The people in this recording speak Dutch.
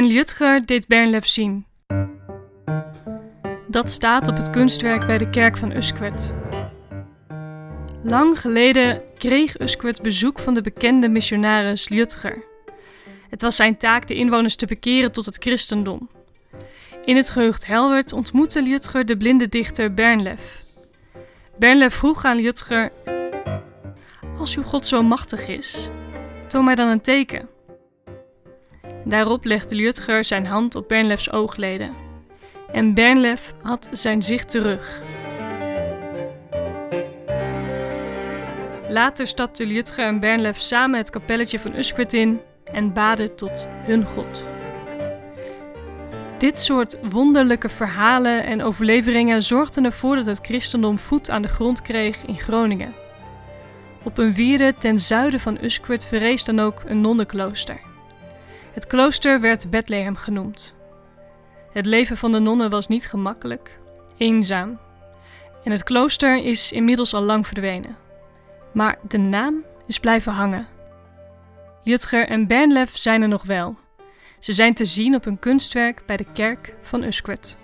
En Ljutger deed Bernlef zien. Dat staat op het kunstwerk bij de kerk van Usquert. Lang geleden kreeg Usquert bezoek van de bekende missionaris Ljutger. Het was zijn taak de inwoners te bekeren tot het christendom. In het gehucht Helwert ontmoette Ljutger de blinde dichter Bernlef. Bernlef vroeg aan Ljutger: Als uw God zo machtig is, toon mij dan een teken. Daarop legde Ljutger zijn hand op Bernlefs oogleden. En Bernlef had zijn zicht terug. Later stapten Ljutger en Bernlef samen het kapelletje van Usquert in en baden tot hun God. Dit soort wonderlijke verhalen en overleveringen zorgden ervoor dat het christendom voet aan de grond kreeg in Groningen. Op een wierde ten zuiden van Usquert verrees dan ook een nonnenklooster. Het klooster werd Bethlehem genoemd. Het leven van de nonnen was niet gemakkelijk, eenzaam. En het klooster is inmiddels al lang verdwenen. Maar de naam is blijven hangen. Jutger en Bernlef zijn er nog wel. Ze zijn te zien op een kunstwerk bij de kerk van Usquert.